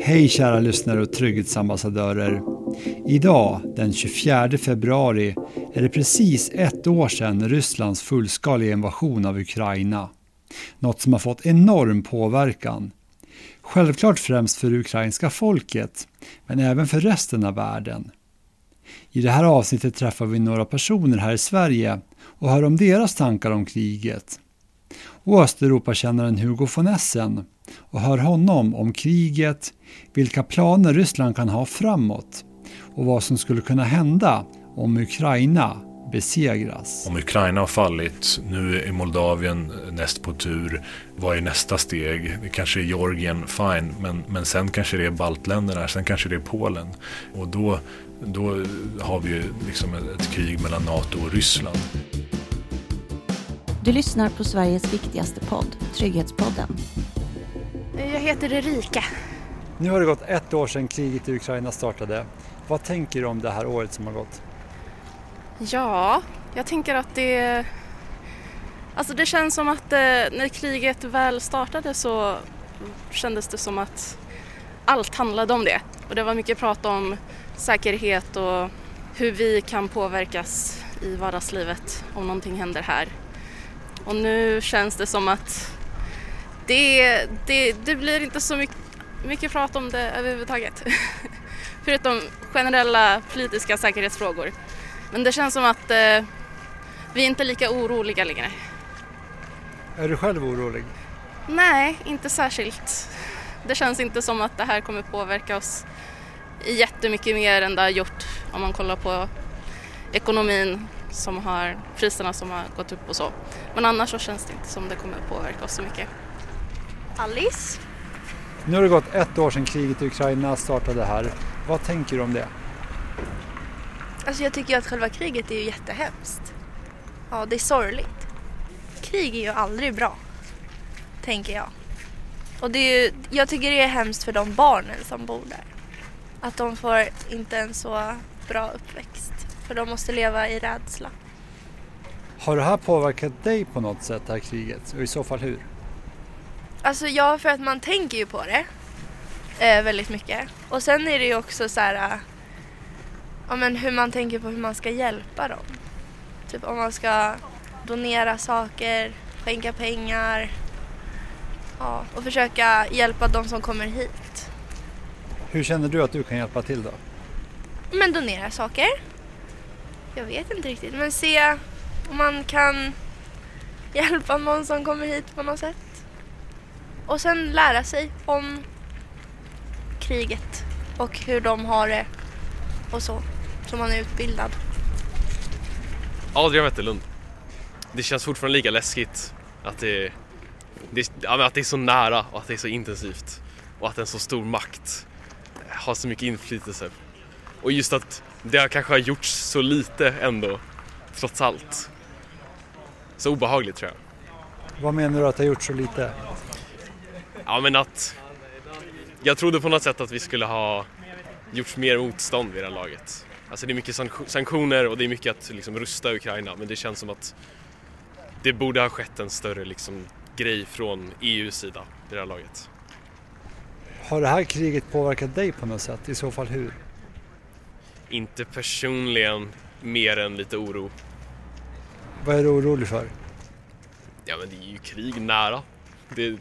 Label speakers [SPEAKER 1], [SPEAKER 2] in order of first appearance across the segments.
[SPEAKER 1] Hej kära lyssnare och trygghetsambassadörer. Idag, den 24 februari, är det precis ett år sedan Rysslands fullskaliga invasion av Ukraina. Något som har fått enorm påverkan. Självklart främst för det ukrainska folket, men även för resten av världen. I det här avsnittet träffar vi några personer här i Sverige och hör om deras tankar om kriget. Och Östeuropakännaren Hugo von Essen och hör honom om kriget, vilka planer Ryssland kan ha framåt och vad som skulle kunna hända om Ukraina besegras.
[SPEAKER 2] Om Ukraina har fallit, nu är Moldavien näst på tur. Vad är nästa steg? Det kanske är Georgien, fine, men, men sen kanske det är baltländerna, sen kanske det är Polen. Och då, då har vi ju liksom ett krig mellan NATO och Ryssland.
[SPEAKER 3] Du lyssnar på Sveriges viktigaste podd, Trygghetspodden.
[SPEAKER 4] Jag heter Erika.
[SPEAKER 1] Nu har det gått ett år sedan kriget i Ukraina startade. Vad tänker du om det här året som har gått?
[SPEAKER 4] Ja, jag tänker att det... Alltså det känns som att eh, när kriget väl startade så kändes det som att allt handlade om det. Och det var mycket prat om säkerhet och hur vi kan påverkas i vardagslivet om någonting händer här. Och nu känns det som att det, det, det blir inte så mycket, mycket prat om det överhuvudtaget. Förutom generella politiska säkerhetsfrågor. Men det känns som att eh, vi är inte lika oroliga längre.
[SPEAKER 1] Är du själv orolig?
[SPEAKER 4] Nej, inte särskilt. Det känns inte som att det här kommer påverka oss jättemycket mer än det har gjort om man kollar på ekonomin som har, priserna som har gått upp och så. Men annars så känns det inte som det kommer påverka oss så mycket.
[SPEAKER 5] Alice.
[SPEAKER 1] Nu har det gått ett år sedan kriget i Ukraina startade här. Vad tänker du om det?
[SPEAKER 5] Alltså jag tycker att själva kriget är ju jättehemskt. Ja, det är sorgligt. Krig är ju aldrig bra, tänker jag. Och det är ju, jag tycker det är hemskt för de barnen som bor där. Att de får inte en så bra uppväxt. För de måste leva i rädsla.
[SPEAKER 1] Har det här påverkat dig på något sätt, det här kriget? Och i så fall hur?
[SPEAKER 5] Alltså ja, för att man tänker ju på det eh, väldigt mycket. Och sen är det ju också så här, eh, ja, men hur man tänker på hur man ska hjälpa dem. Typ om man ska donera saker, skänka pengar ja, och försöka hjälpa de som kommer hit.
[SPEAKER 1] Hur känner du att du kan hjälpa till då?
[SPEAKER 5] Men donera saker. Jag vet inte riktigt, men se om man kan hjälpa någon som kommer hit på något sätt. Och sen lära sig om kriget och hur de har det och så. Så man är utbildad.
[SPEAKER 6] Adrian Wetterlund. Det känns fortfarande lika läskigt att det, det, att det är så nära och att det är så intensivt. Och att en så stor makt har så mycket inflytelse. Och just att det kanske har gjorts så lite ändå, trots allt. Så obehagligt tror jag.
[SPEAKER 1] Vad menar du att det har gjort så lite?
[SPEAKER 6] Ja men att jag trodde på något sätt att vi skulle ha gjort mer motstånd vid det här laget. Alltså det är mycket sanktioner och det är mycket att liksom rusta Ukraina men det känns som att det borde ha skett en större liksom grej från EUs sida vid det här laget.
[SPEAKER 1] Har det här kriget påverkat dig på något sätt? I så fall hur?
[SPEAKER 6] Inte personligen, mer än lite oro.
[SPEAKER 1] Vad är du orolig för?
[SPEAKER 6] Ja men det är ju krig nära. Det,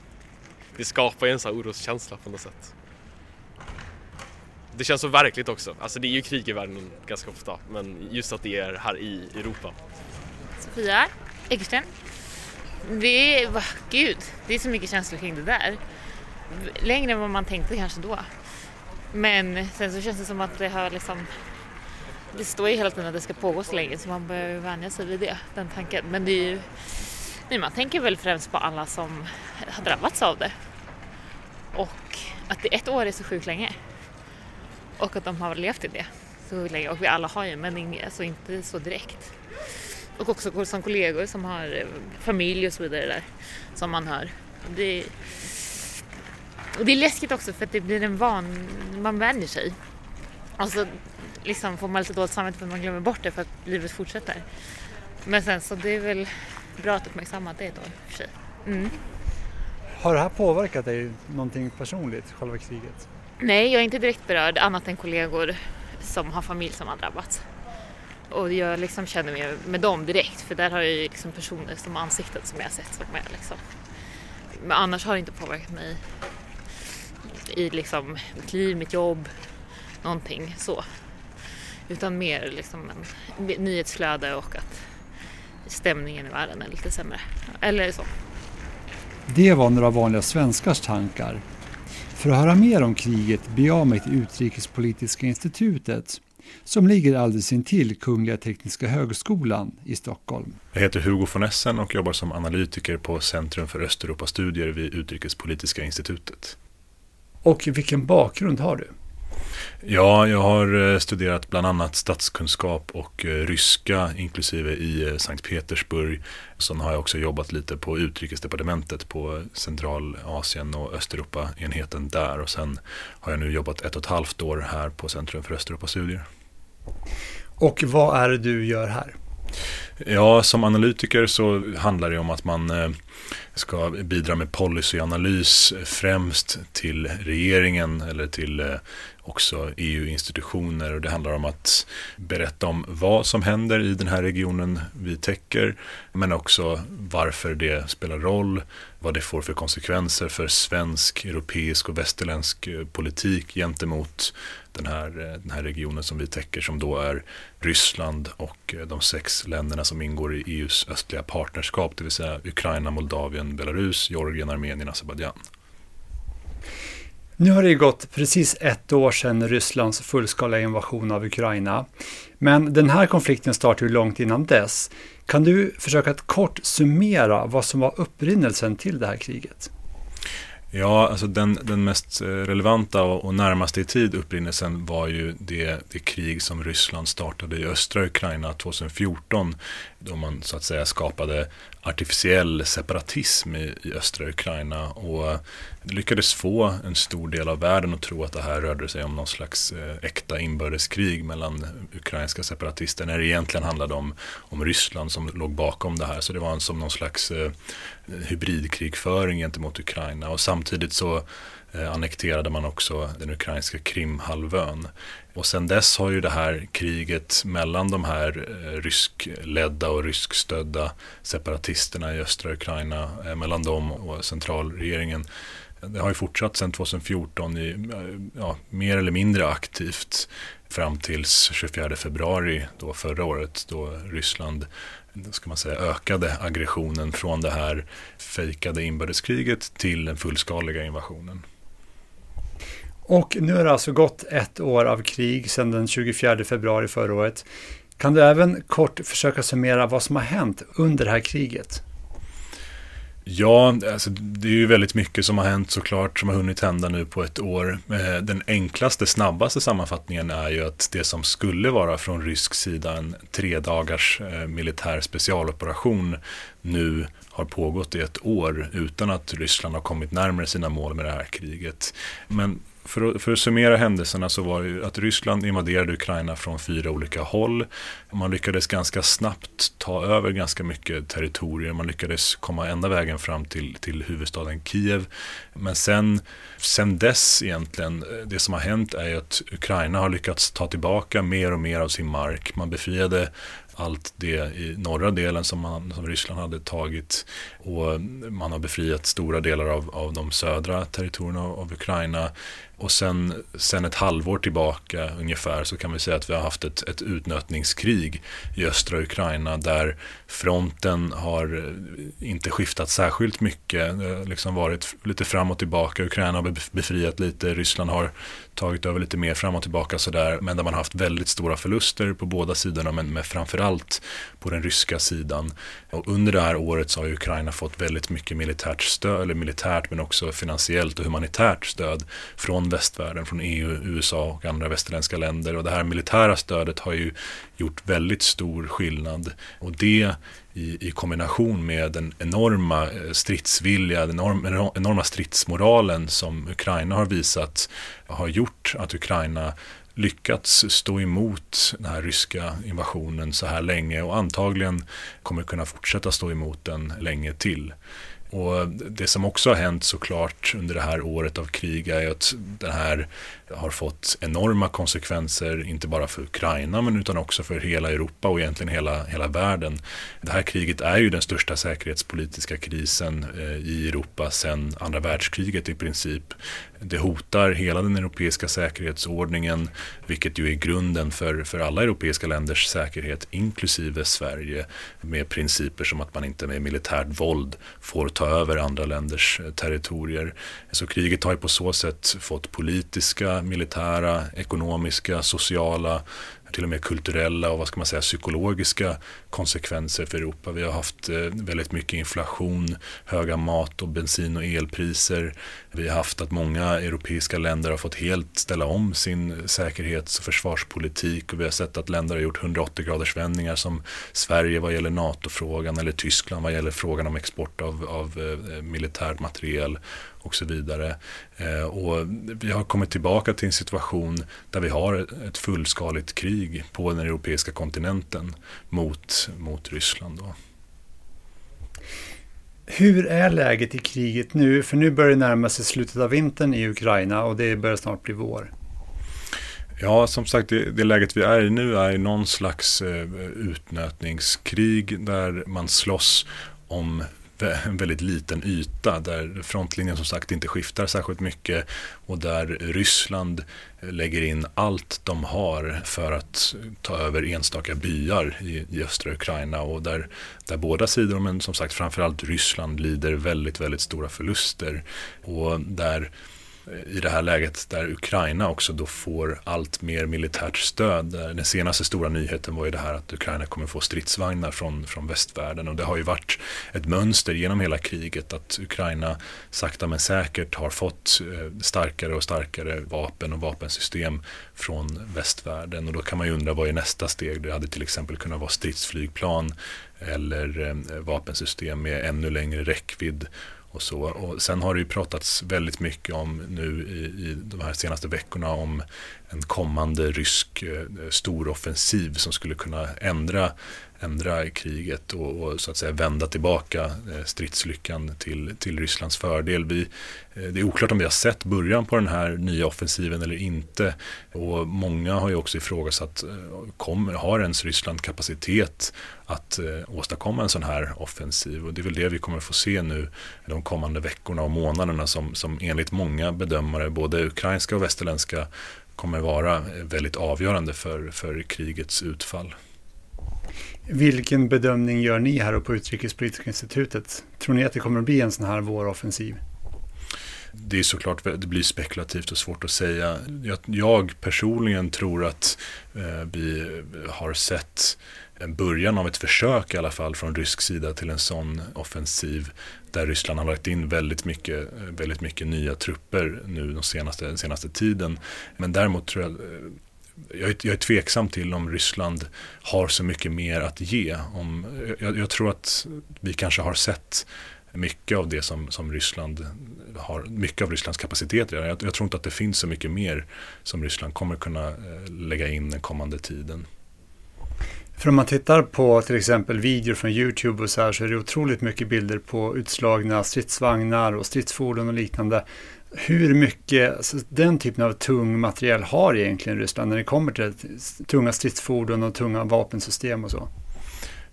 [SPEAKER 6] det skapar ju en sån här oroskänsla på något sätt. Det känns så verkligt också. Alltså det är ju krig i världen ganska ofta, men just att det är här i Europa.
[SPEAKER 7] Sofia Egersten. Det är, gud, det är så mycket känslor kring det där. Längre än vad man tänkte kanske då. Men sen så känns det som att det har liksom det står ju hela tiden att det ska pågå så länge så man behöver vänja sig vid det, den tanken. Men det är ju, nej, man tänker väl främst på alla som har drabbats av det. Och att det ett år är så sjukt länge. Och att de har levt i det så länge. Och vi alla har ju, men inga, alltså inte så direkt. Och också som kollegor som har eh, familj och så vidare där som man hör. Det, och det är läskigt också för att det blir en van, man vänjer sig. Och så liksom får man lite dåligt samvete för att man glömmer bort det för att livet fortsätter. Men sen så det är väl bra att uppmärksamma det då för sig. Mm.
[SPEAKER 1] Har det här påverkat dig någonting personligt, själva kriget?
[SPEAKER 7] Nej, jag är inte direkt berörd annat än kollegor som har familj som har drabbats. Och jag liksom känner mig med dem direkt för där har jag ju liksom personer som ansikten som jag har sett som är liksom. Men annars har det inte påverkat mig i liksom mitt liv, mitt jobb, någonting så. Utan mer liksom en nyhetsflöde och att stämningen i världen är lite sämre. Eller så.
[SPEAKER 1] Det var några vanliga svenskars tankar. För att höra mer om kriget beger jag mig till Utrikespolitiska institutet som ligger alldeles intill Kungliga Tekniska Högskolan i Stockholm.
[SPEAKER 2] Jag heter Hugo von Essen och jobbar som analytiker på Centrum för Östeuropastudier vid Utrikespolitiska institutet.
[SPEAKER 1] Och vilken bakgrund har du?
[SPEAKER 2] Ja, jag har eh, studerat bland annat statskunskap och eh, ryska inklusive i eh, Sankt Petersburg. Sen har jag också jobbat lite på utrikesdepartementet på Centralasien och Östeuropa-enheten där. Och sen har jag nu jobbat ett och ett halvt år här på Centrum för Östeuropastudier.
[SPEAKER 1] Och vad är det du gör här?
[SPEAKER 2] Ja, som analytiker så handlar det om att man ska bidra med policyanalys främst till regeringen eller till också EU-institutioner och det handlar om att berätta om vad som händer i den här regionen vi täcker men också varför det spelar roll, vad det får för konsekvenser för svensk, europeisk och västerländsk eh, politik gentemot den här, eh, den här regionen som vi täcker som då är Ryssland och eh, de sex länderna som ingår i EUs östliga partnerskap, det vill säga Ukraina, Moldavien, Belarus, Georgien, Armenien, Azerbajdzjan.
[SPEAKER 1] Nu har det gått precis ett år sedan Rysslands fullskaliga invasion av Ukraina. Men den här konflikten startade ju långt innan dess. Kan du försöka att kort summera vad som var upprinnelsen till det här kriget?
[SPEAKER 2] Ja, alltså den, den mest eh, relevanta och, närmaste i tid upprinnelsen var ju det, det krig som Ryssland startade i östra Ukraina 2014. Då man så att säga skapade artificiell separatism i, i östra Ukraina. Och eh, lyckades få en stor del av världen att tro att det här rörde sig om någon slags eh, äkta inbördeskrig mellan ukrainska separatister när det egentligen handlade om, om Ryssland som låg bakom det här. Så det var en, som någon slags eh, hybridkrigföring gentemot Ukraina och samtidigt så eh, annekterade man också den ukrainska Krimhalvön. Och sen dess har ju det här kriget mellan de här eh, ryskledda och ryskstödda separatisterna i östra Ukraina, eh, mellan dem och centralregeringen, det har ju fortsatt sedan 2014 i, ja, mer eller mindre aktivt fram tills 24 februari då förra året då Ryssland ska man säga, ökade aggressionen från det här fejkade inbördeskriget till den fullskaliga invasionen.
[SPEAKER 1] Och nu har det alltså gått ett år av krig sedan den 24 februari förra året. Kan du även kort försöka summera vad som har hänt under det här kriget?
[SPEAKER 2] Ja, alltså det är ju väldigt mycket som har hänt såklart, som har hunnit hända nu på ett år. Eh, den enklaste, snabbaste sammanfattningen är ju att det som skulle vara från rysk sida en tre dagars eh, militär specialoperation nu har pågått i ett år utan att Ryssland har kommit närmare sina mål med det här kriget. Men för att, för att summera händelserna så var det ju att Ryssland invaderade Ukraina från fyra olika håll. Man lyckades ganska snabbt ta över ganska mycket territorier. Man lyckades komma ända vägen fram till, till huvudstaden Kiev. Men sen, sen dess egentligen, eh, det som har hänt är ju att Ukraina har lyckats ta tillbaka mer och mer av sin mark. Man befriade allt det i norra delen som, man, som Ryssland hade tagit. Och man har befriat stora delar av, av de södra territorierna av Ukraina. Och sen, sen ett halvår tillbaka ungefär så kan vi säga att vi har haft ett, ett utnötningskrig i östra Ukraina där fronten har eh, inte skiftat särskilt mycket. Det har liksom varit lite fram och tillbaka. Ukraina har befriat lite, Ryssland har tagit över lite mer fram och tillbaka sådär. Men där man har haft väldigt stora förluster på båda sidorna men, men framförallt på den ryska sidan. Och under det här året så har Ukraina fått väldigt mycket militärt stöd, eller militärt men också finansiellt och humanitärt stöd från västvärlden, från EU, USA och andra västerländska länder. Och det här militära stödet har ju gjort väldigt stor skillnad. Och det i, i kombination med den enorma eh, stridsvilja, den enorm, enorma stridsmoralen som Ukraina har visat har gjort att Ukraina lyckats stå emot den här ryska invasionen så här länge och antagligen kommer kunna fortsätta stå emot den länge till. Och det som också har hänt såklart under det här året av krig är att det här har fått enorma konsekvenser, inte bara för Ukraina men utan också för hela Europa och egentligen hela, hela världen. Det här kriget är ju den största säkerhetspolitiska krisen eh, i Europa sedan andra världskriget i princip. Det hotar hela den europeiska säkerhetsordningen, vilket ju är grunden för, för alla europeiska länders säkerhet, inklusive Sverige, med principer som att man inte med militärt våld får ta över andra länders eh, territorier. Så kriget har ju på så sätt fått politiska, militära, ekonomiska, sociala till och med kulturella och vad ska man säga, psykologiska konsekvenser för Europa. Vi har haft eh, väldigt mycket inflation, höga mat och bensin och elpriser. Vi har haft att många europeiska länder har fått helt ställa om sin säkerhets och försvarspolitik och vi har sett att länder har gjort 180 graders vändningar som Sverige vad gäller NATO-frågan eller Tyskland vad gäller frågan om export av, av eh, militärt militär materiel och så vidare. Eh, och vi har kommit tillbaka till en situation där vi har ett fullskaligt krig på den europeiska kontinenten mot, mot Ryssland. Då.
[SPEAKER 1] Hur är läget i kriget nu? För nu börjar det närma sig slutet av vintern i Ukraina och det börjar snart bli vår.
[SPEAKER 2] Ja, som sagt, det, det läget vi är i nu är någon slags eh, utnötningskrig där man slåss om en väldigt liten yta där frontlinjen som sagt inte skiftar särskilt mycket och där Ryssland lägger in allt de har för att ta över enstaka byar i, i östra Ukraina. Och där, där båda sidor, men som sagt framförallt Ryssland lider väldigt, väldigt stora förluster. Och där i det här läget där Ukraina också då får allt mer militärt stöd. Den senaste stora nyheten var ju det här att Ukraina kommer få stridsvagnar från, från västvärlden och det har ju varit ett mönster genom hela kriget att Ukraina sakta men säkert har fått eh, starkare och starkare vapen och vapensystem från västvärlden och då kan man ju undra vad är nästa steg? Det hade till exempel kunnat vara stridsflygplan eller eh, vapensystem med ännu längre räckvidd och så. Och sen har det ju pratats väldigt mycket om nu i, i de här senaste veckorna om en kommande rysk eh, storoffensiv som skulle kunna ändra ändra kriget och, och, så att säga vända tillbaka eh, stridslyckan till, till Rysslands fördel. Vi, eh, det är oklart om vi har sett början på den här nya offensiven eller inte. Och många har ju också ifrågasatt, eh, kommer, har ens Ryssland kapacitet att åstadkomma en sån här offensiv? Och det är väl det vi kommer få se nu de kommande veckorna och månaderna som, som enligt många bedömare, både ukrainska och västerländska, kommer vara väldigt avgörande för, för krigets utfall.
[SPEAKER 1] Vilken bedömning gör ni här på Utrikespolitiska institutet? Tror ni att det kommer att bli en sån här våroffensiv?
[SPEAKER 2] Det är såklart det blir spekulativt och svårt att säga. Jag, jag personligen tror att eh, vi har sett en början av ett försök i alla fall från rysk sida till en sån offensiv där Ryssland har lagt in väldigt mycket, väldigt mycket nya trupper nu de senaste, den senaste tiden. Men däremot tror jag eh, jag är, jag är tveksam till om Ryssland har så mycket mer att ge. Om, jag, jag tror att vi kanske har sett mycket av det som, som Ryssland har, mycket av Rysslands kapacitet redan. Jag, jag, tror inte att det finns så mycket mer som Ryssland kommer kunna eh, lägga in den kommande tiden.
[SPEAKER 1] För om man tittar på till exempel videor från YouTube och så här så är det otroligt mycket bilder på utslagna stridsvagnar och stridsfordon och liknande hur mycket alltså, den typen av tung materiel har egentligen Ryssland när det kommer till tunga stridsfordon och tunga vapensystem och så?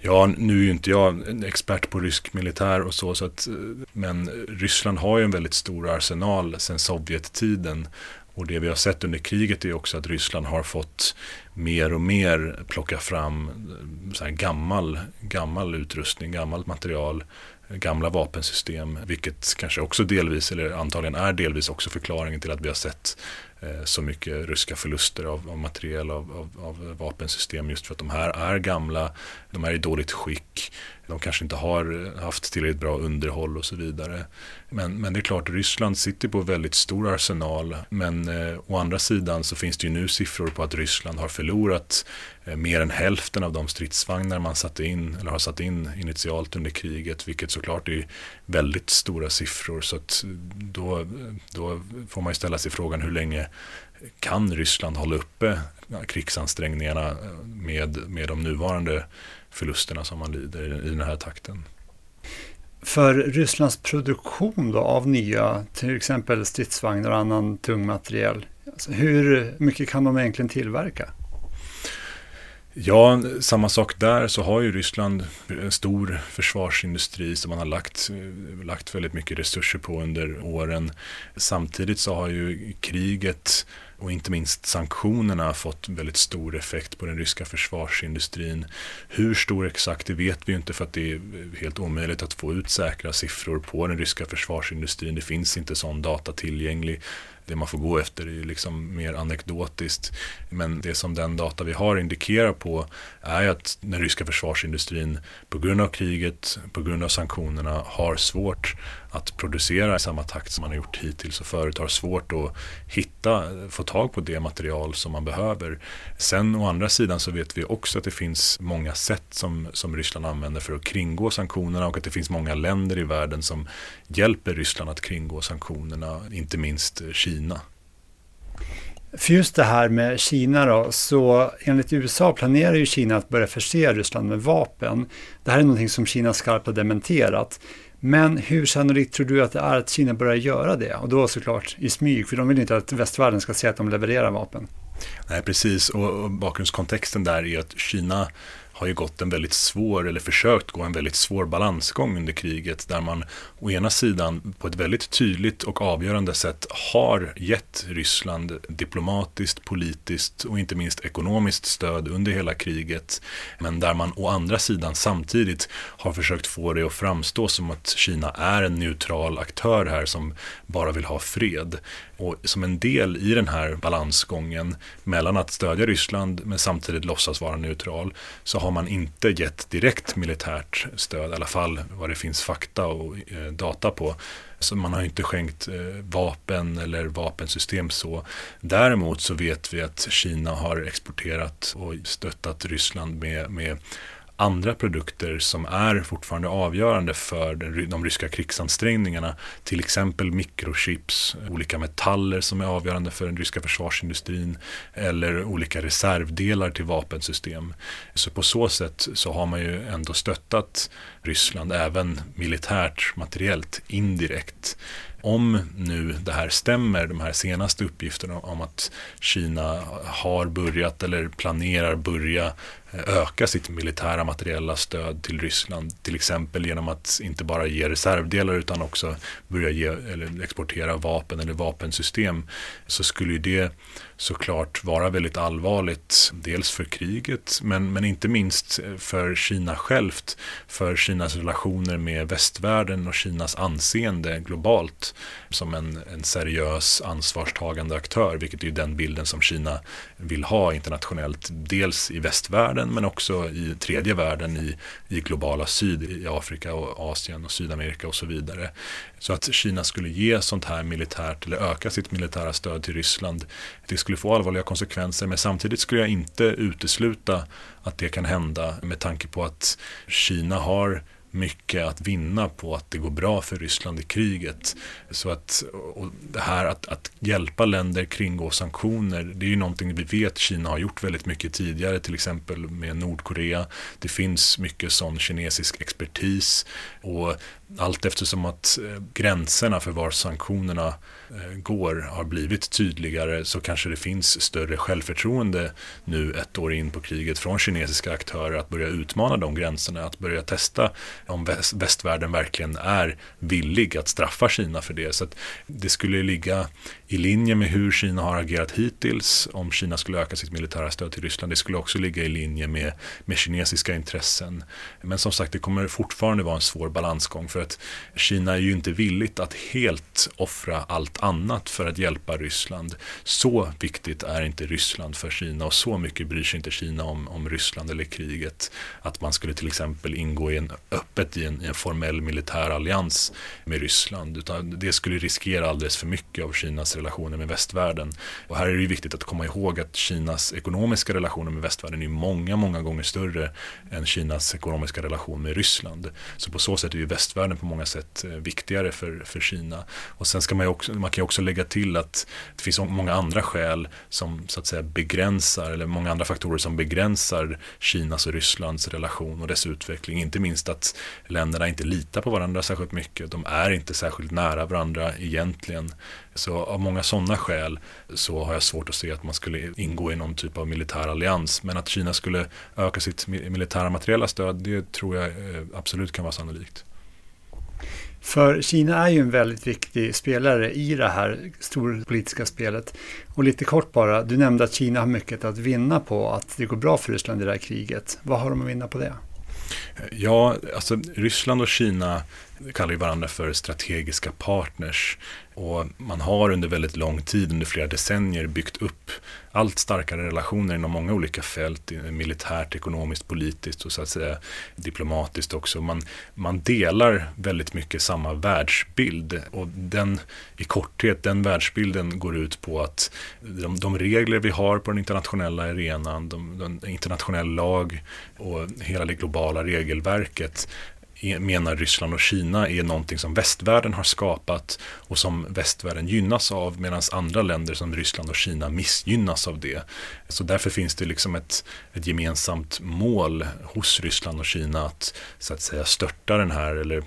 [SPEAKER 2] Ja, nu är ju inte jag en expert på rysk militär och så, så att, eh, men Ryssland har ju en väldigt stor arsenal sedan Sovjettiden. Och det vi har sett under kriget är också att Ryssland har fått mer och mer plocka fram eh, så gammal, gammal utrustning, gammalt material gamla vapensystem, vilket kanske också delvis, eller antagligen är delvis också förklaringen till att vi har sett Eh, så mycket ryska förluster av, av materiel, av, av, av, vapensystem just för att de här är gamla, de är i dåligt skick, de kanske inte har haft tillräckligt bra underhåll och så vidare. Men, men det är klart, Ryssland sitter på väldigt stor arsenal. Men eh, å andra sidan så finns det ju nu siffror på att Ryssland har förlorat eh, mer än hälften av de stridsvagnar man satte in, eller har satt in initialt under kriget. Vilket såklart är väldigt stora siffror. Så att då, då får man ju ställa sig frågan hur länge kan Ryssland hålla uppe krigsansträngningarna med, med de nuvarande förlusterna som man lider i den här takten.
[SPEAKER 1] för Rysslands produktion då av nya, till exempel stridsvagnar och annan tung materiel? Alltså hur mycket kan de egentligen tillverka?
[SPEAKER 2] Ja, samma sak där så har ju Ryssland en stor försvarsindustri som man har lagt, lagt väldigt mycket resurser på under åren. Samtidigt så har ju kriget och inte minst sanktionerna har fått väldigt stor effekt på den ryska försvarsindustrin. Hur stor exakt det vet vi inte för att det är helt omöjligt att få ut säkra siffror på den ryska försvarsindustrin. Det finns inte sån data tillgänglig det man får gå efter är liksom mer anekdotiskt. Men det som den data vi har indikerar på är att den ryska försvarsindustrin på grund av kriget, på grund av sanktionerna har svårt att producera i samma takt som man har gjort hittills och förut har svårt att hitta, få tag på det material som man behöver. Sen å andra sidan så vet vi också att det finns många sätt som, som Ryssland använder för att kringgå sanktionerna och att det finns många länder i världen som hjälper Ryssland att kringgå sanktionerna, inte minst Kina.
[SPEAKER 1] För just det här med Kina då, så enligt USA planerar ju Kina att börja förse Ryssland med vapen. Det här är någonting som Kina skarpt har dementerat. Men hur sannolikt tror du att det är att Kina börjar göra det? Och då såklart i smyg, för de vill inte att västvärlden ska se att de levererar vapen.
[SPEAKER 2] Nej, precis. Och, bakgrundskontexten där är att Kina har ju gått en väldigt svår, eller försökt gå en väldigt svår balansgång under kriget där man å ena sidan på ett väldigt tydligt och avgörande sätt har gett Ryssland diplomatiskt, politiskt och inte minst ekonomiskt stöd under hela kriget. Men där man å andra sidan samtidigt har försökt få det att framstå som att Kina är en neutral aktör här som bara vill ha fred. Och som en del i den här balansgången mellan att stödja Ryssland men samtidigt låtsas vara neutral så har man inte gett direkt militärt stöd, i alla fall vad det finns fakta och eh, data på. Så man har inte skänkt eh, vapen eller vapensystem så. Däremot så vet vi att Kina har exporterat och stöttat Ryssland med, med andra produkter som är fortfarande avgörande för de ryska krigsansträngningarna. Till exempel mikrochips, olika metaller som är avgörande för den ryska försvarsindustrin eller olika reservdelar till vapensystem. Så på så sätt så har man ju ändå stöttat Ryssland även militärt, materiellt, indirekt om nu det här stämmer, de här senaste uppgifterna om att Kina har börjat eller planerar börja Eh, öka sitt militära materiella stöd till Ryssland. Till exempel genom att inte bara ge reservdelar utan också börja ge, eller exportera vapen eller vapensystem. Så skulle ju det såklart vara väldigt allvarligt. Dels för kriget men, men inte minst eh, för Kina självt. För Kinas relationer med västvärlden och Kinas anseende globalt som en, en seriös ansvarstagande aktör. Vilket är den bilden som Kina vill ha internationellt. Dels i västvärlden men också i tredje världen i, i globala syd, i Afrika och Asien och Sydamerika och så vidare. Så att Kina skulle ge sånt här militärt eller öka sitt militära stöd till Ryssland, det skulle få allvarliga konsekvenser men samtidigt skulle jag inte utesluta att det kan hända med tanke på att Kina har mycket att vinna på att det går bra för Ryssland i kriget. Så att och det här att, att hjälpa länder kringgå sanktioner, det är ju någonting vi vet Kina har gjort väldigt mycket tidigare, till exempel med Nordkorea. Det finns mycket sån kinesisk expertis och allt eftersom att eh, gränserna för var sanktionerna eh, går har blivit tydligare så kanske det finns större självförtroende nu ett år in på kriget från kinesiska aktörer att börja utmana de gränserna, att börja testa om västvärlden verkligen är villig att straffa Kina för det. Så det skulle ligga i linje med hur Kina har agerat hittills om Kina skulle öka sitt militära stöd till Ryssland. Det skulle också ligga i linje med, med kinesiska intressen. Men som sagt, det kommer fortfarande vara en svår balansgång för att Kina är ju inte villigt att helt offra allt annat för att hjälpa Ryssland. Så viktigt är inte Ryssland för Kina och så mycket bryr sig inte Kina om, om Ryssland eller kriget. Att man skulle till exempel ingå i en, öppet i en, i en formell militär allians med Ryssland. Utan det skulle riskera alldeles för mycket av Kinas relationer med västvärlden. Och här är det ju viktigt att komma ihåg att Kinas ekonomiska relationer med västvärlden är många, många gånger större än Kinas ekonomiska relation med Ryssland. Så på så sätt är ju västvärlden på många sätt eh, viktigare för, för Kina. Och sen ska man, ju också, man kan ju också lägga till att det finns många andra skäl som så att säga begränsar, eller många andra faktorer som begränsar Kinas och Rysslands relation och dess utveckling. Inte minst att länderna inte litar på varandra särskilt mycket. De är inte särskilt nära varandra egentligen. Så av många sådana skäl så har jag svårt att se att man skulle ingå i någon typ av militär allians. Men att Kina skulle öka sitt militära materiella stöd, det tror jag eh, absolut kan vara sannolikt.
[SPEAKER 1] För Kina är ju en väldigt viktig spelare i det här storpolitiska spelet. Och lite kort bara, du nämnde att Kina har mycket att vinna på att det går bra för Ryssland i det här kriget. Vad har de att vinna på det?
[SPEAKER 2] Ja, alltså Ryssland och Kina kallar ju varandra för strategiska partners. Och man har under väldigt lång tid, under flera decennier, byggt upp allt starkare relationer inom många olika fält, militärt, ekonomiskt, politiskt och så att säga diplomatiskt också. Man, man delar väldigt mycket samma världsbild och den, i korthet, den världsbilden går ut på att de, de regler vi har på den internationella arenan, de, den internationell lag och hela det globala regelverket menar Ryssland och Kina är någonting som västvärlden har skapat och som västvärlden gynnas av medan andra länder som Ryssland och Kina missgynnas av det. Så därför finns det liksom ett, ett gemensamt mål hos Ryssland och Kina att så att säga störta den här eller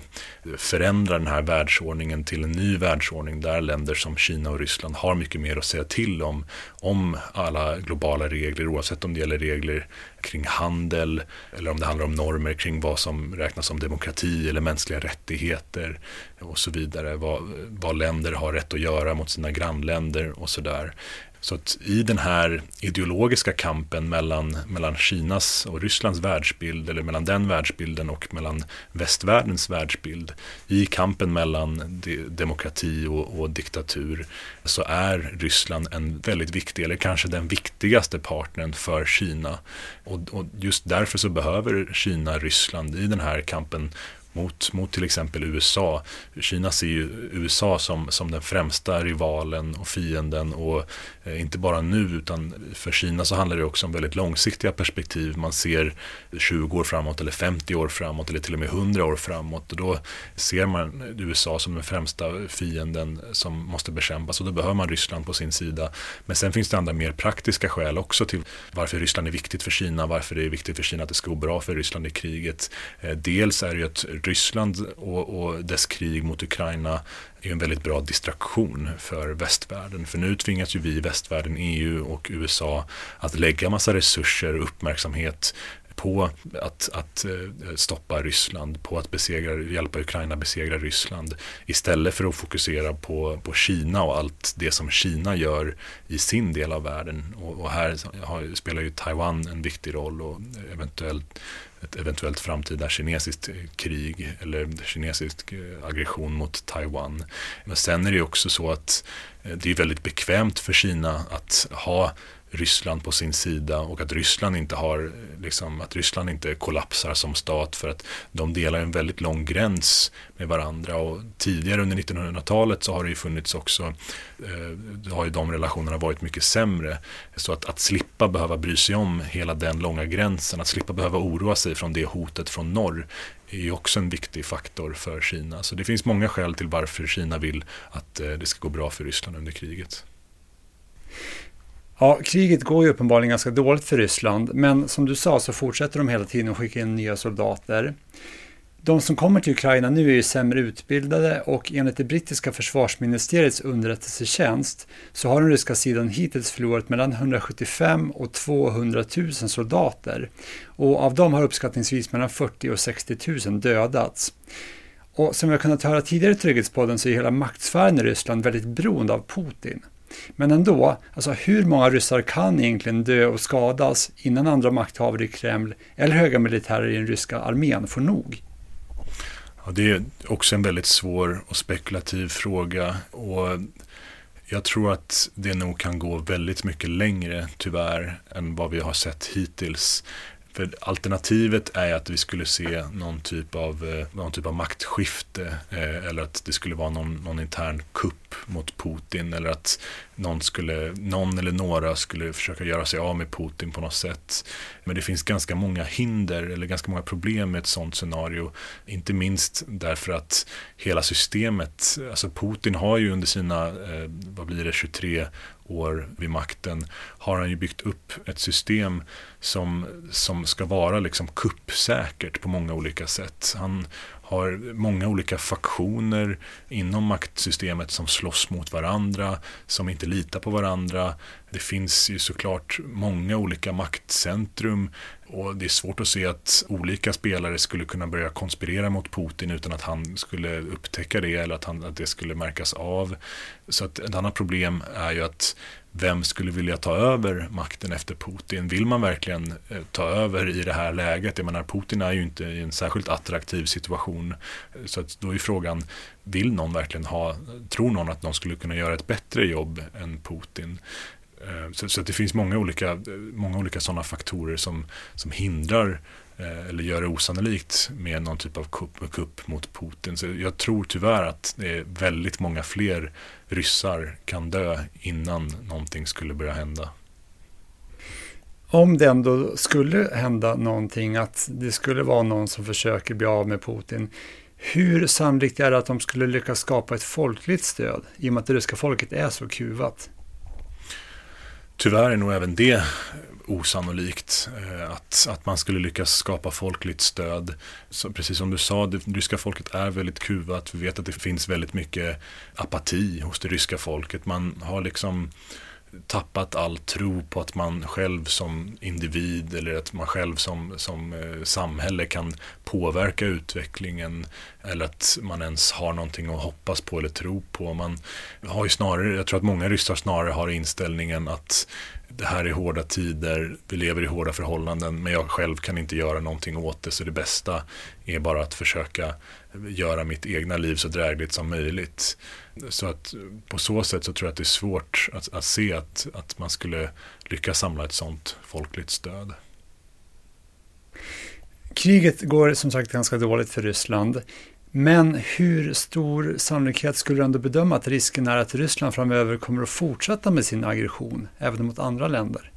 [SPEAKER 2] förändra den här världsordningen till en ny världsordning där länder som Kina och Ryssland har mycket mer att säga till om, om alla globala regler oavsett om det gäller regler kring handel eller om det handlar om normer kring vad som räknas som demokrati eller mänskliga rättigheter och så vidare. Vad, vad länder har rätt att göra mot sina grannländer och så där. Så att i den här ideologiska kampen mellan, mellan Kinas och Rysslands världsbild, eller mellan den världsbilden och mellan västvärldens världsbild, i kampen mellan de, demokrati och, och, diktatur, så är Ryssland en väldigt viktig, eller kanske den viktigaste partnern för Kina. Och, och just därför så behöver Kina Ryssland i den här kampen mot, mot till exempel USA. Kina ser ju USA som, som den främsta rivalen och fienden och eh, inte bara nu utan för Kina så handlar det också om väldigt långsiktiga perspektiv. Man ser 20 år framåt eller 50 år framåt eller till och med 100 år framåt och då ser man USA som den främsta fienden som måste bekämpas och då behöver man Ryssland på sin sida. Men sen finns det andra mer praktiska skäl också till varför Ryssland är viktigt för Kina, varför det är viktigt för Kina att det ska gå bra för Ryssland i kriget. Eh, dels är det ju att Ryssland och, och dess krig mot Ukraina är en väldigt bra distraktion för västvärlden. För nu tvingas ju vi i västvärlden, EU och USA att lägga massa resurser och uppmärksamhet på att, att eh, stoppa Ryssland, på att besegra, hjälpa Ukraina besegra Ryssland istället för att fokusera på, på Kina och allt det som Kina gör i sin del av världen. Och, och här har, spelar ju Taiwan en viktig roll och eventuellt ett eventuellt framtida kinesiskt eh, krig eller kinesisk eh, aggression mot Taiwan. Men sen är det ju också så att eh, det är väldigt bekvämt för Kina att ha Ryssland på sin sida och att Ryssland inte har, liksom, att Ryssland inte kollapsar som stat för att de delar en väldigt lång gräns med varandra och tidigare under 1900-talet så har det ju funnits också, eh, har ju de relationerna varit mycket sämre. Så att, att slippa behöva bry sig om hela den långa gränsen, att slippa behöva oroa sig från det hotet från norr är ju också en viktig faktor för Kina. Så det finns många skäl till varför Kina vill att eh, det ska gå bra för Ryssland under kriget.
[SPEAKER 1] Ja, kriget går ju uppenbarligen ganska dåligt för Ryssland, men som du sa så fortsätter de hela tiden att skicka in nya soldater. De som kommer till Ukraina nu är ju sämre utbildade och enligt det brittiska försvarsministeriets underrättelsetjänst så har den ryska sidan hittills förlorat mellan 175 och 200 000 soldater. Och av dem har uppskattningsvis mellan 40 och 60 000 dödats. Och som vi har kunnat höra tidigare i Trygghetspodden så är hela maktsfären i Ryssland väldigt beroende av Putin. Men ändå, alltså hur många ryssar kan egentligen dö och skadas innan andra makthavare i Kreml eller höga militärer i den ryska armén får nog?
[SPEAKER 2] Ja, det är också en väldigt svår och spekulativ fråga. Och jag tror att det nog kan gå väldigt mycket längre, tyvärr, än vad vi har sett hittills. För alternativet är att vi skulle se någon typ av, eh, någon typ av maktskifte eh, eller att det skulle vara någon, någon intern kupp mot Putin eller att någon, skulle, någon eller några skulle försöka göra sig av med Putin på något sätt. Men det finns ganska många hinder eller ganska många problem med ett sådant scenario. Inte minst därför att hela systemet, alltså Putin har ju under sina, eh, vad blir det, 23 år vid makten har han ju byggt upp ett system som, som ska vara liksom kuppsäkert på många olika sätt. Han har många olika faktioner inom maktsystemet som slåss mot varandra, som inte litar på varandra. Det finns ju såklart många olika maktcentrum och det är svårt att se att olika spelare skulle kunna börja konspirera mot Putin utan att han skulle upptäcka det eller att, han, att det skulle märkas av. Så att ett annat problem är ju att vem skulle vilja ta över makten efter Putin? Vill man verkligen eh, ta över i det här läget? Jag menar, Putin är ju inte i en särskilt attraktiv situation. Så att då är frågan, vill någon verkligen ha, tror någon att någon skulle kunna göra ett bättre jobb än Putin? Eh, så, så det finns många olika, eh, många olika sådana faktorer som, som hindrar eh, eller gör det osannolikt med någon typ av kupp, kupp mot Putin. Så jag tror tyvärr att det är väldigt många fler ryssar kan dö innan någonting skulle börja hända.
[SPEAKER 1] Om det ändå skulle hända någonting, att det skulle vara någon som försöker bli av med Putin, hur sannolikt är det att de skulle lyckas skapa ett folkligt stöd i och med att det ryska folket är så kuvat?
[SPEAKER 2] Tyvärr är nog även det osannolikt eh, att, att man skulle lyckas skapa folkligt stöd. Så precis som du sa, det ryska folket är väldigt kuvat. Vi vet att det finns väldigt mycket apati hos det ryska folket. Man har liksom tappat all tro på att man själv som individ eller att man själv som, som eh, samhälle kan påverka utvecklingen eller att man ens har någonting att hoppas på eller tro på. Man har ju snarare, jag tror att många ryssar snarare har inställningen att det här är hårda tider, vi lever i hårda förhållanden men jag själv kan inte göra någonting åt det så det bästa är bara att försöka göra mitt egna liv så drägligt som möjligt. Så att på så sätt så tror jag att det är svårt att, att se att, att man skulle lyckas samla ett sådant folkligt stöd.
[SPEAKER 1] Kriget går som sagt ganska dåligt för Ryssland. Men hur stor sannolikhet skulle du ändå bedöma att risken är att Ryssland framöver kommer att fortsätta med sin aggression även mot andra länder?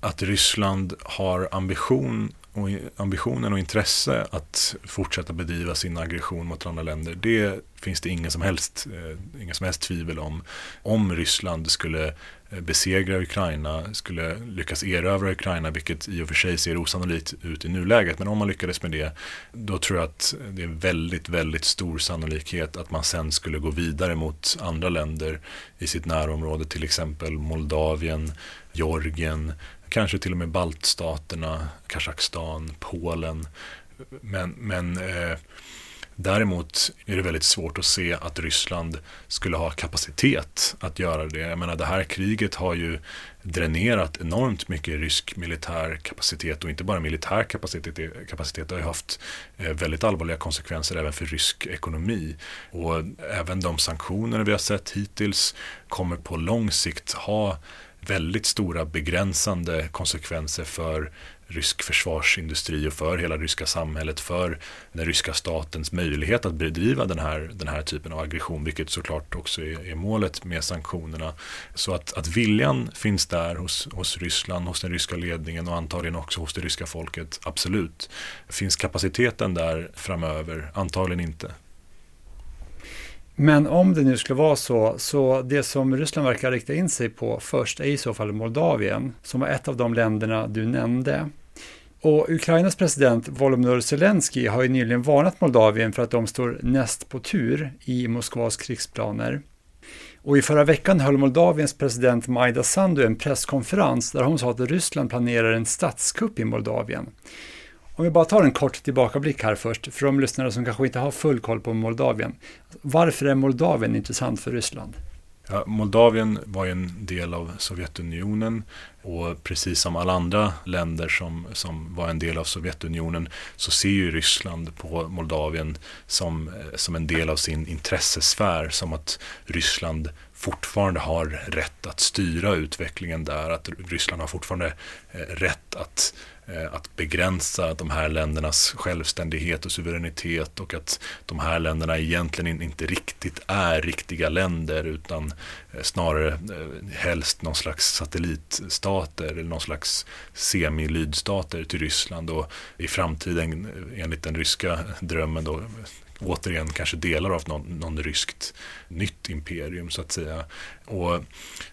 [SPEAKER 2] Att Ryssland har ambition och ambitionen och intresse att fortsätta bedriva sin aggression mot andra länder, det finns det ingen som helst, eh, ingen som helst tvivel om. Om Ryssland skulle eh, besegra Ukraina, skulle lyckas erövra Ukraina, vilket i och för sig ser osannolikt ut i nuläget, men om man lyckades med det, då tror jag att det är väldigt, väldigt stor sannolikhet att man sen skulle gå vidare mot andra länder i sitt närområde, till exempel Moldavien, Georgien, kanske till och med baltstaterna, Kazakstan, Polen. Men, men eh, däremot är det väldigt svårt att se att Ryssland skulle ha kapacitet att göra det. Jag menar, det här kriget har ju dränerat enormt mycket rysk militär kapacitet och inte bara militär kapacitet, kapacitet det har ju haft eh, väldigt allvarliga konsekvenser även för rysk ekonomi. Och även de sanktioner vi har sett hittills kommer på lång sikt ha väldigt stora begränsande konsekvenser för rysk försvarsindustri och för hela ryska samhället, för den ryska statens möjlighet att bedriva den här, den här typen av aggression, vilket såklart också är, är målet med sanktionerna. Så att, att viljan finns där hos, hos Ryssland, hos den ryska ledningen och antagligen också hos det ryska folket, absolut. Finns kapaciteten där framöver? Antagligen inte.
[SPEAKER 1] Men om det nu skulle vara så, så det som Ryssland verkar rikta in sig på först är i så fall Moldavien, som var ett av de länderna du nämnde. Och Ukrainas president Volodymyr Zelensky har ju nyligen varnat Moldavien för att de står näst på tur i Moskvas krigsplaner. Och i förra veckan höll Moldaviens president Majda Sandu en presskonferens där hon sa att Ryssland planerar en statskupp i Moldavien. Om vi bara tar en kort tillbakablick här först, för de lyssnare som kanske inte har full koll på Moldavien. Varför är Moldavien intressant för Ryssland?
[SPEAKER 2] Ja, Moldavien var ju en del av Sovjetunionen och precis som alla andra länder som, som var en del av Sovjetunionen så ser ju Ryssland på Moldavien som, eh, som en del av sin intressesfär, som att Ryssland fortfarande har rätt att styra utvecklingen där, att Ryssland har fortfarande eh, rätt att eh, att begränsa de här ländernas självständighet och suveränitet och att de här länderna egentligen inte riktigt är riktiga länder utan eh, snarare helst någon slags satellitstater eller någon slags semilydstater till Ryssland. Och i framtiden enligt den ryska drömmen då återigen kanske delar av någon, någon ryskt nytt imperium så att säga. Och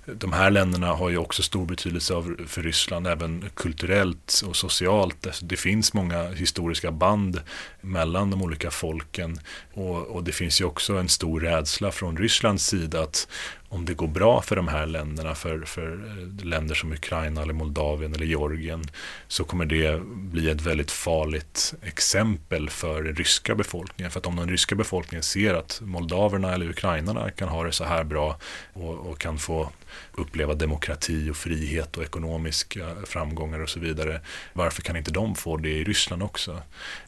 [SPEAKER 2] de här länderna har ju också stor betydelse för Ryssland även kulturellt och socialt. Alltså, det finns många historiska band mellan de olika folken och, och det finns ju också en stor rädsla från Rysslands sida att om det går bra för de här länderna, för, för eh, länder som Ukraina eller Moldavien eller Georgien, så kommer det bli ett väldigt farligt exempel för den ryska befolkningen. För att om den ryska befolkningen ser att moldaverna eller ukrainarna kan ha det så här bra och, och kan få uppleva demokrati och frihet och ekonomiska framgångar och så vidare. Varför kan inte de få det i Ryssland också?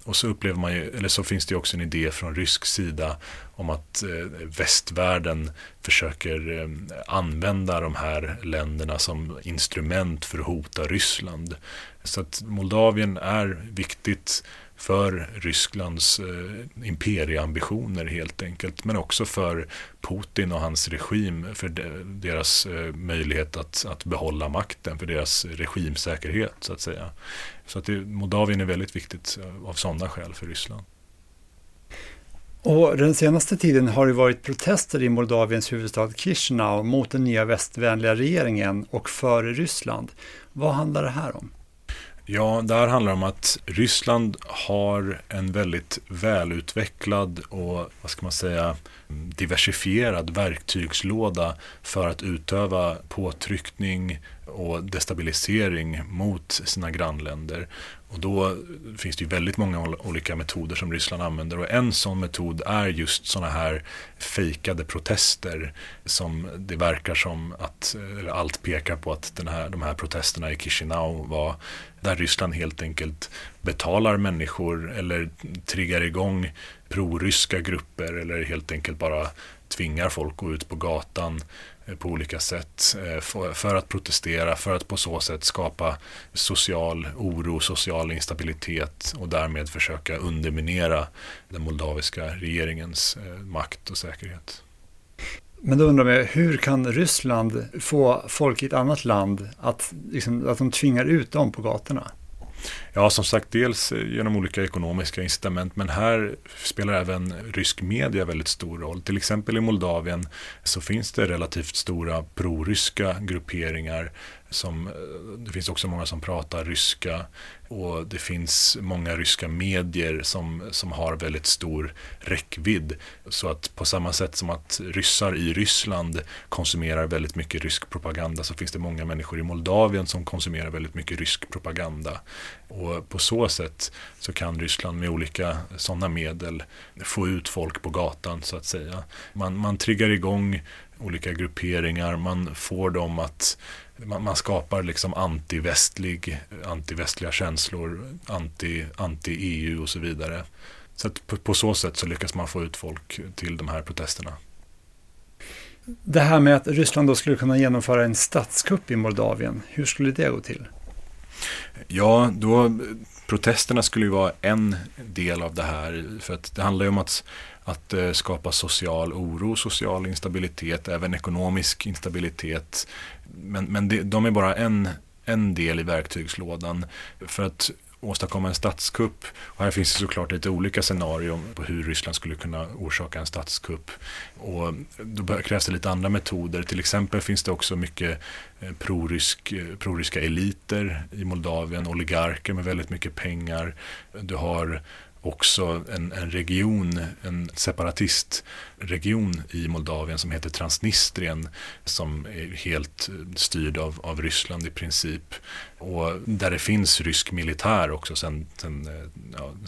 [SPEAKER 2] Och så upplever man ju, eller så finns det också en idé från rysk sida om att eh, västvärlden försöker eh, använda de här länderna som instrument för att hota Ryssland. Så att Moldavien är viktigt för Rysslands eh, imperieambitioner helt enkelt. Men också för Putin och hans regim, för deras eh, möjlighet att, att behålla makten, för deras regimsäkerhet så att säga. Så att det, Moldavien är väldigt viktigt eh, av sådana skäl för Ryssland.
[SPEAKER 1] Och den senaste tiden har det varit protester i Moldaviens huvudstad Chisinau mot den nya västvänliga regeringen och för Ryssland. Vad handlar det här om?
[SPEAKER 2] Ja, där handlar det om att Ryssland har en väldigt välutvecklad och, vad ska man säga, diversifierad verktygslåda för att utöva påtryckning och destabilisering mot sina grannländer. Och då finns det ju väldigt många olika metoder som Ryssland använder och en sån metod är just sådana här fejkade protester som det verkar som att, eller allt pekar på att den här, de här protesterna i Chisinau var där Ryssland helt enkelt betalar människor eller triggar igång proryska grupper eller helt enkelt bara tvingar folk att gå ut på gatan eh, på olika sätt eh, för att protestera, för att på så sätt skapa social oro, social instabilitet och därmed försöka underminera den moldaviska regeringens eh, makt och säkerhet.
[SPEAKER 1] Men då undrar jag, hur kan Ryssland få folk i ett annat land att, liksom, att de tvingar ut dem på gatorna?
[SPEAKER 2] Ja, som sagt, dels genom olika ekonomiska incitament, men här spelar även rysk media väldigt stor roll. Till exempel i Moldavien så finns det relativt stora proryska grupperingar som, eh, det finns också många som pratar ryska och det finns många ryska medier som, som har väldigt stor räckvidd. Så att på samma sätt som att ryssar i Ryssland konsumerar väldigt mycket rysk propaganda så finns det många människor i Moldavien som konsumerar väldigt mycket rysk propaganda. Och på så sätt så kan Ryssland med olika sådana medel få ut folk på gatan så att säga. Man, man triggar igång olika grupperingar, man får dem att man, man skapar liksom antivästlig, antivästliga känslor, anti, anti-EU och så vidare. Så på, på, så sätt så lyckas man få ut folk till de här protesterna.
[SPEAKER 1] Det här med att Ryssland då skulle kunna genomföra en statskupp i Moldavien, hur skulle det gå till?
[SPEAKER 2] Ja, då, protesterna skulle ju vara en del av det här. För att det handlar ju om att, att eh, skapa social oro, social instabilitet, även ekonomisk instabilitet men, men det, de är bara en, en del i verktygslådan. För att åstadkomma en statskupp. Och här finns det såklart lite olika scenarion på hur Ryssland skulle kunna orsaka en statskupp. Och då krävs det lite andra metoder. Till exempel finns det också mycket eh, prorysk, eh, proryska eliter i Moldavien, oligarker med väldigt mycket pengar. Du har också en, en region, en separatistregion i Moldavien som heter Transnistrien som är helt styrd av, av Ryssland i princip. Och där det finns rysk militär också sedan eh,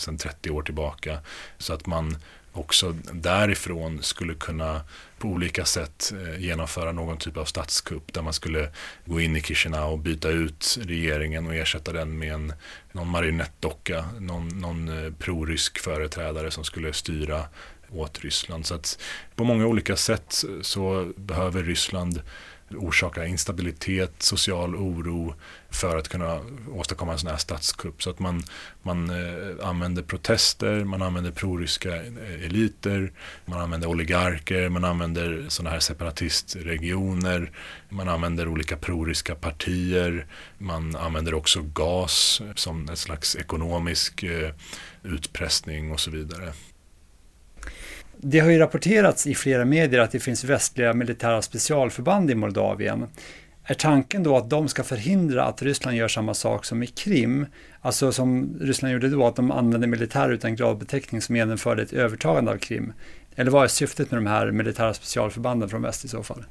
[SPEAKER 2] ja, 30 år tillbaka. Så att man också därifrån skulle kunna på olika sätt eh, genomföra någon typ av statskupp där man skulle gå in i Chisinau och byta ut regeringen och ersätta den med en, någon marionettdocka, någon, någon eh, prorysk företrädare som skulle styra åt Ryssland. Så att på många olika sätt så behöver Ryssland orsaka instabilitet, social oro för att kunna åstadkomma en sån här statskupp. Så att man, man eh, använder protester, man använder proryska eh, eliter, man använder oligarker, man använder såna här separatistregioner, man använder olika proryska partier, man använder också gas som ett slags ekonomisk eh, utpressning och så vidare.
[SPEAKER 1] Det har ju rapporterats i flera medier att det finns västliga militära specialförband i Moldavien. Är tanken då att de ska förhindra att Ryssland gör samma sak som i Krim? Alltså som Ryssland gjorde då, att de använde militär utan gradbeteckning som genomförde ett övertagande av Krim. Eller vad är syftet med de här militära specialförbanden från väst i så fall?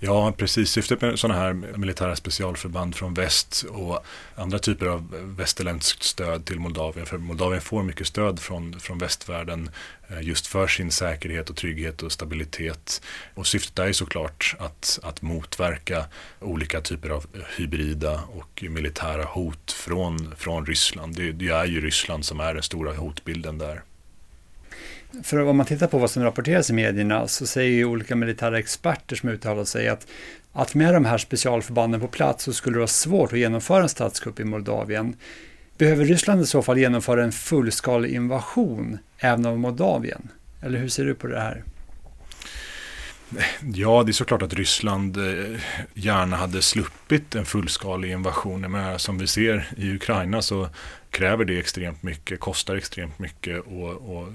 [SPEAKER 2] Ja, precis. Syftet med sådana här militära specialförband från väst och andra typer av västerländskt stöd till Moldavien, för Moldavien får mycket stöd från, från västvärlden eh, just för sin säkerhet och trygghet och stabilitet. Och syftet är ju såklart att, att motverka olika typer av hybrida och militära hot från, från Ryssland. Det, det är ju Ryssland som är den stora hotbilden där.
[SPEAKER 1] För om man tittar på vad som rapporteras i medierna så säger ju olika militära experter som uttalar sig att att med de här specialförbanden på plats så skulle det vara svårt att genomföra en statskupp i Moldavien. Behöver Ryssland i så fall genomföra en fullskalig invasion även av Moldavien? Eller hur ser du på det här?
[SPEAKER 2] Ja, det är såklart att Ryssland eh, gärna hade sluppit en fullskalig invasion. Men som vi ser i Ukraina så kräver det extremt mycket, kostar extremt mycket och, och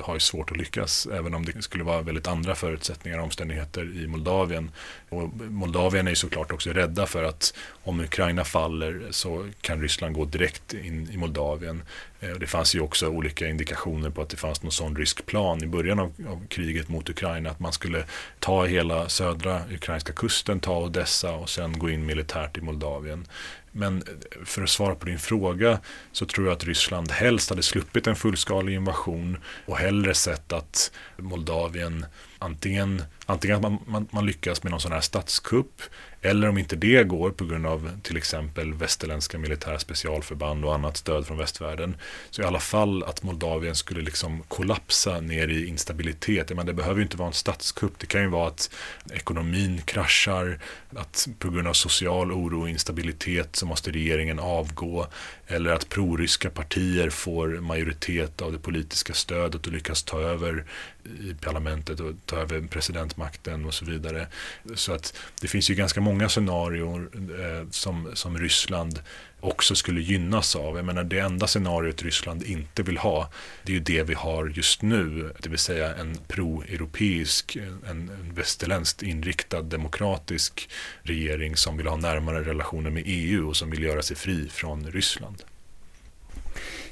[SPEAKER 2] har ju svårt att lyckas även om det skulle vara väldigt andra förutsättningar och omständigheter i Moldavien. Och Moldavien är ju såklart också rädda för att om Ukraina faller så kan Ryssland gå direkt in i Moldavien. Eh, det fanns ju också olika indikationer på att det fanns någon sån rysk plan i början av, av kriget mot Ukraina att man skulle ta hela södra ukrainska kusten, ta Odessa och sen gå in militärt i Moldavien. Men för att svara på din fråga så tror jag att Ryssland helst hade sluppit en fullskalig invasion och hellre sett att Moldavien antingen, antingen att man, man, man lyckas med någon sån här statskupp eller om inte det går på grund av till exempel västerländska militära specialförband och annat stöd från västvärlden. Så i alla fall att Moldavien skulle liksom kollapsa ner i instabilitet. Men det behöver ju inte vara en statskupp. Det kan ju vara att ekonomin kraschar, att på grund av social oro och instabilitet så måste regeringen avgå. Eller att proryska partier får majoritet av det politiska stödet och lyckas ta över i parlamentet och ta över president försvarsmakten och så vidare. Så att det finns ju ganska många scenarier eh, som, som Ryssland också skulle gynnas av. Jag menar det enda scenariot Ryssland inte vill ha det är ju det vi har just nu. Det vill säga en pro-europeisk, en, en västerländskt inriktad demokratisk regering som vill ha närmare relationer med EU och som vill göra sig fri från Ryssland.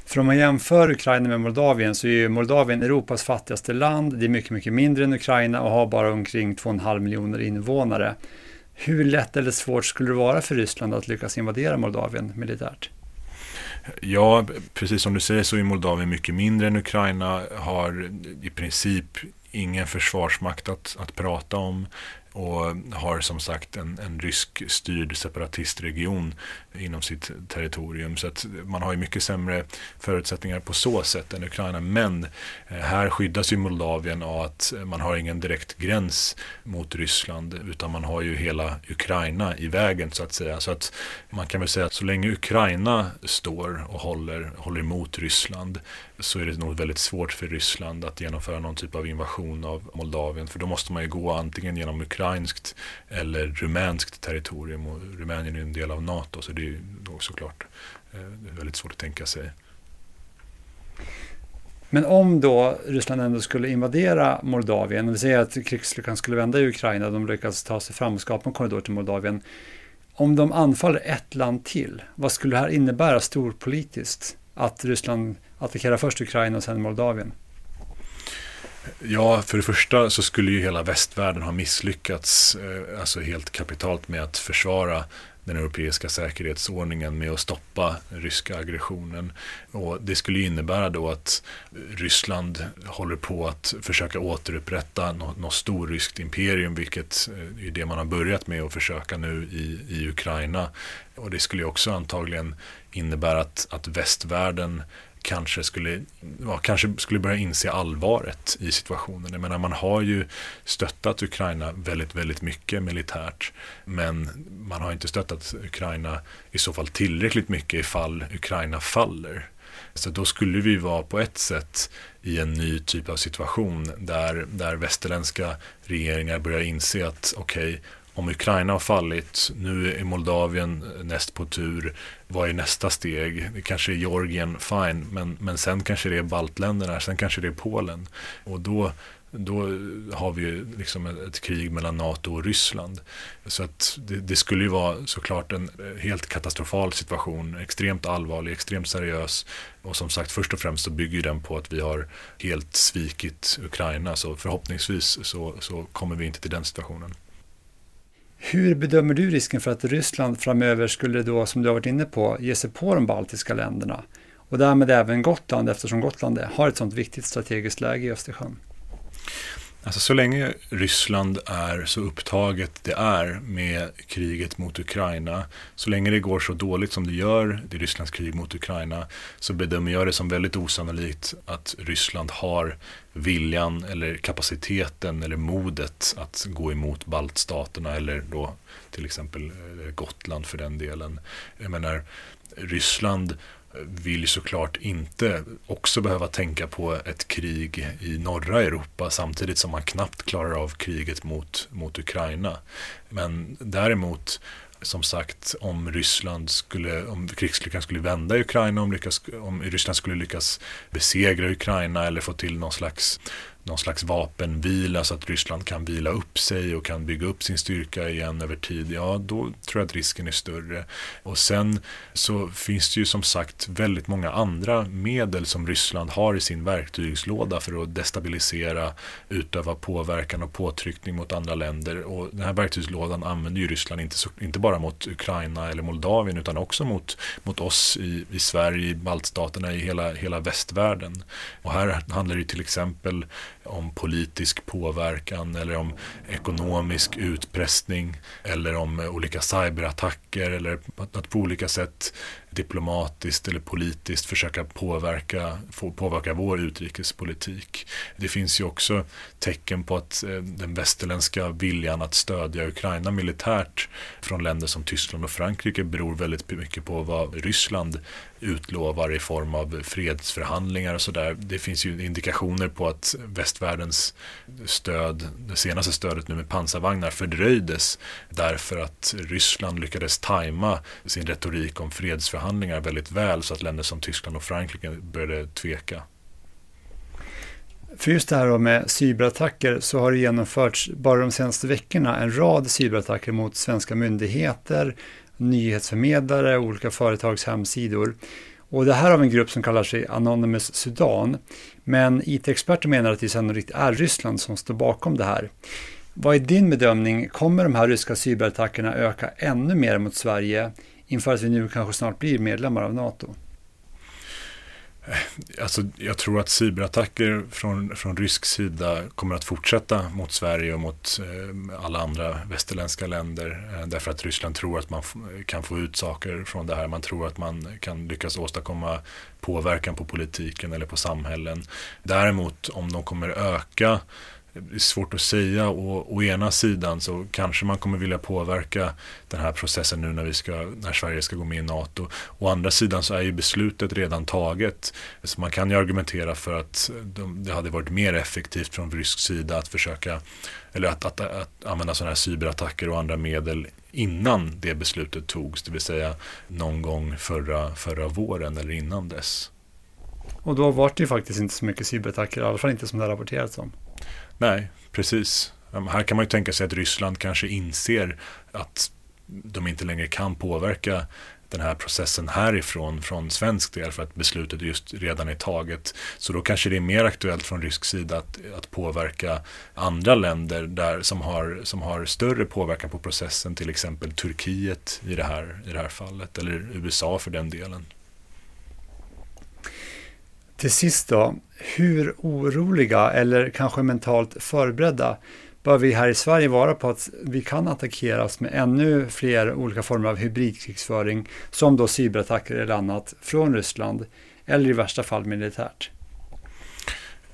[SPEAKER 1] För om man jämför Ukraina med Moldavien så är ju Moldavien Europas fattigaste land. Det är mycket, mycket mindre än Ukraina och har bara omkring 2,5 miljoner invånare. Hur lätt eller svårt skulle det vara för Ryssland att lyckas invadera Moldavien militärt?
[SPEAKER 2] Ja, precis som du säger så är Moldavien mycket mindre än Ukraina, har i princip ingen försvarsmakt att, att prata om och har som sagt en, en rysk styrd separatistregion inom sitt territorium. Så att man har ju mycket sämre förutsättningar på så sätt än Ukraina. Men eh, här skyddas ju Moldavien av att man har ingen direkt gräns mot Ryssland utan man har ju hela Ukraina i vägen så att säga. Så att man kan väl säga att så länge Ukraina står och håller, håller emot Ryssland så är det nog väldigt svårt för Ryssland att genomföra någon typ av invasion av Moldavien. För då måste man ju gå antingen genom ukrainskt eller rumänskt territorium. Och Rumänien är en del av NATO så det är ju såklart eh, väldigt svårt att tänka sig.
[SPEAKER 1] Men om då Ryssland ändå skulle invadera Moldavien, vi säger att krigslyckan skulle vända i Ukraina, de lyckas ta sig fram och skapa en korridor till Moldavien. Om de anfaller ett land till, vad skulle det här innebära storpolitiskt? Att Ryssland attackera först Ukraina och sen Moldavien?
[SPEAKER 2] Ja, för det första så skulle ju hela västvärlden ha misslyckats eh, alltså helt kapitalt med att försvara den europeiska säkerhetsordningen med att stoppa ryska aggressionen. Och det skulle innebära då att Ryssland håller på att försöka återupprätta något, något storryskt imperium, vilket eh, är det man har börjat med att försöka nu i, i Ukraina. Och det skulle också antagligen innebära att, att västvärlden kanske skulle, ja, kanske skulle börja inse allvaret i situationen. Jag menar, man har ju stöttat Ukraina väldigt, väldigt mycket militärt. Men man har inte stöttat Ukraina i så fall tillräckligt mycket ifall Ukraina faller. Så då skulle vi vara på ett sätt i en ny typ av situation där, där västerländska regeringar börjar inse att okej, okay, om Ukraina har fallit, nu är Moldavien näst på tur, vad är nästa steg? Det kanske är Georgien, fine, men, men sen kanske det är baltländerna, sen kanske det är Polen. Och då, då har vi ju liksom ett krig mellan NATO och Ryssland. Så att det, det, skulle ju vara såklart en helt katastrofal situation, extremt allvarlig, extremt seriös. Och som sagt, först och främst så bygger den på att vi har helt svikit Ukraina, så förhoppningsvis så, så kommer vi inte till den situationen.
[SPEAKER 1] Hur bedömer du risken för att Ryssland framöver skulle då, som du har varit inne på, ge sig på de baltiska länderna och därmed även Gotland eftersom Gotland har ett sådant viktigt strategiskt läge i Östersjön?
[SPEAKER 2] Alltså så länge Ryssland är så upptaget det är med kriget mot Ukraina, så länge det går så dåligt som det gör, det Rysslands krig mot Ukraina, så bedömer jag det som väldigt osannolikt att Ryssland har viljan eller kapaciteten eller modet att gå emot baltstaterna eller då till exempel eh, Gotland för den delen. Jag menar, Ryssland eh, vill såklart inte också behöva tänka på ett krig i norra Europa samtidigt som man knappt klarar av kriget mot, mot Ukraina. Men däremot som sagt, om Ryssland skulle, om krigslyckan skulle vända i Ukraina, om, lyckas, om Ryssland skulle lyckas besegra Ukraina eller få till någon slags någon slags vapenvila så att Ryssland kan vila upp sig och kan bygga upp sin styrka igen över tid, ja då tror jag att risken är större. Och sen så finns det ju som sagt väldigt många andra medel som Ryssland har i sin verktygslåda för att destabilisera, utöva påverkan och påtryckning mot andra länder. Och den här verktygslådan använder ju Ryssland inte, så, inte bara mot Ukraina eller Moldavien utan också mot, mot oss i, i Sverige, i baltstaterna, i hela, hela västvärlden. Och här handlar det till exempel om politisk påverkan eller om ekonomisk utpressning eller om olika cyberattacker eller att på olika sätt diplomatiskt eller politiskt försöka påverka, påverka vår utrikespolitik. Det finns ju också tecken på att eh, den västerländska viljan att stödja Ukraina militärt från länder som Tyskland och Frankrike beror väldigt mycket på vad Ryssland utlovar i form av fredsförhandlingar och sådär. Det finns ju indikationer på att västvärldens stöd, det senaste stödet nu med pansarvagnar fördröjdes därför att Ryssland lyckades tajma sin retorik om fredsförhandlingar väldigt väl så att länder som Tyskland och Frankrike började tveka.
[SPEAKER 1] För just det här med cyberattacker så har det genomförts bara de senaste veckorna en rad cyberattacker mot svenska myndigheter, nyhetsförmedlare, och olika företags hemsidor. Och det här av en grupp som kallar sig Anonymous Sudan. Men IT-experter menar att det sannolikt är Ryssland som står bakom det här. Vad är din bedömning? Kommer de här ryska cyberattackerna öka ännu mer mot Sverige inför att vi nu kanske snart blir medlemmar av NATO?
[SPEAKER 2] Eh, alltså, jag tror att cyberattacker från, från rysk sida kommer att fortsätta mot Sverige och mot eh, alla andra västerländska länder. Eh, därför att Ryssland tror att man kan få ut saker från det här. Man tror att man kan lyckas åstadkomma påverkan på politiken eller på samhällen. Däremot om de kommer öka det är svårt att säga. Och, å ena sidan så kanske man kommer vilja påverka den här processen nu när, vi ska, när Sverige ska gå med i NATO. Å andra sidan så är ju beslutet redan taget. Så man kan ju argumentera för att de, det hade varit mer effektivt från rysk sida att försöka eller att, att, att använda sådana här cyberattacker och andra medel innan det beslutet togs, det vill säga någon gång förra, förra våren eller innan dess.
[SPEAKER 1] Och då var det ju faktiskt inte så mycket cyberattacker, i alla fall inte som det har rapporterats om.
[SPEAKER 2] Nej, precis. Här kan man ju tänka sig att Ryssland kanske inser att de inte längre kan påverka den här processen härifrån från svensk del för att beslutet just redan är taget. Så då kanske det är mer aktuellt från rysk sida att, att påverka andra länder där, som, har, som har större påverkan på processen, till exempel Turkiet i det här, i det här fallet, eller USA för den delen.
[SPEAKER 1] Till sist då, hur oroliga eller kanske mentalt förberedda bör vi här i Sverige vara på att vi kan attackeras med ännu fler olika former av hybridkrigsföring som då cyberattacker eller annat från Ryssland eller i värsta fall militärt?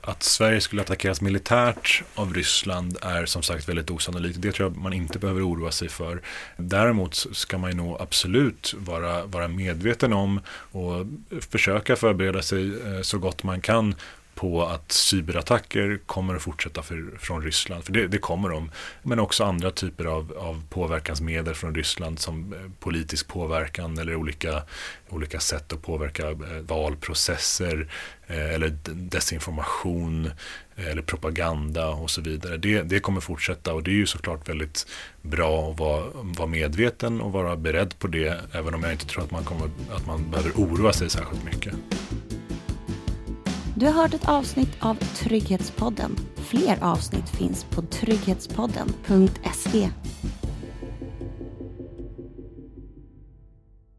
[SPEAKER 2] Att Sverige skulle attackeras militärt av Ryssland är som sagt väldigt osannolikt. Det tror jag man inte behöver oroa sig för. Däremot ska man ju nog absolut vara, vara medveten om och försöka förbereda sig eh, så gott man kan på att cyberattacker kommer att fortsätta för, från Ryssland, för det, det, kommer de. Men också andra typer av, av påverkansmedel från Ryssland som eh, politisk påverkan eller olika, olika sätt att påverka eh, valprocesser eh, eller desinformation eller propaganda och så vidare. Det, det kommer fortsätta och det är ju såklart väldigt bra att vara, vara medveten och vara beredd på det även om jag inte tror att man, kommer, att man behöver oroa sig särskilt mycket.
[SPEAKER 3] Du har hört ett avsnitt av Trygghetspodden. Fler avsnitt finns på trygghetspodden.se.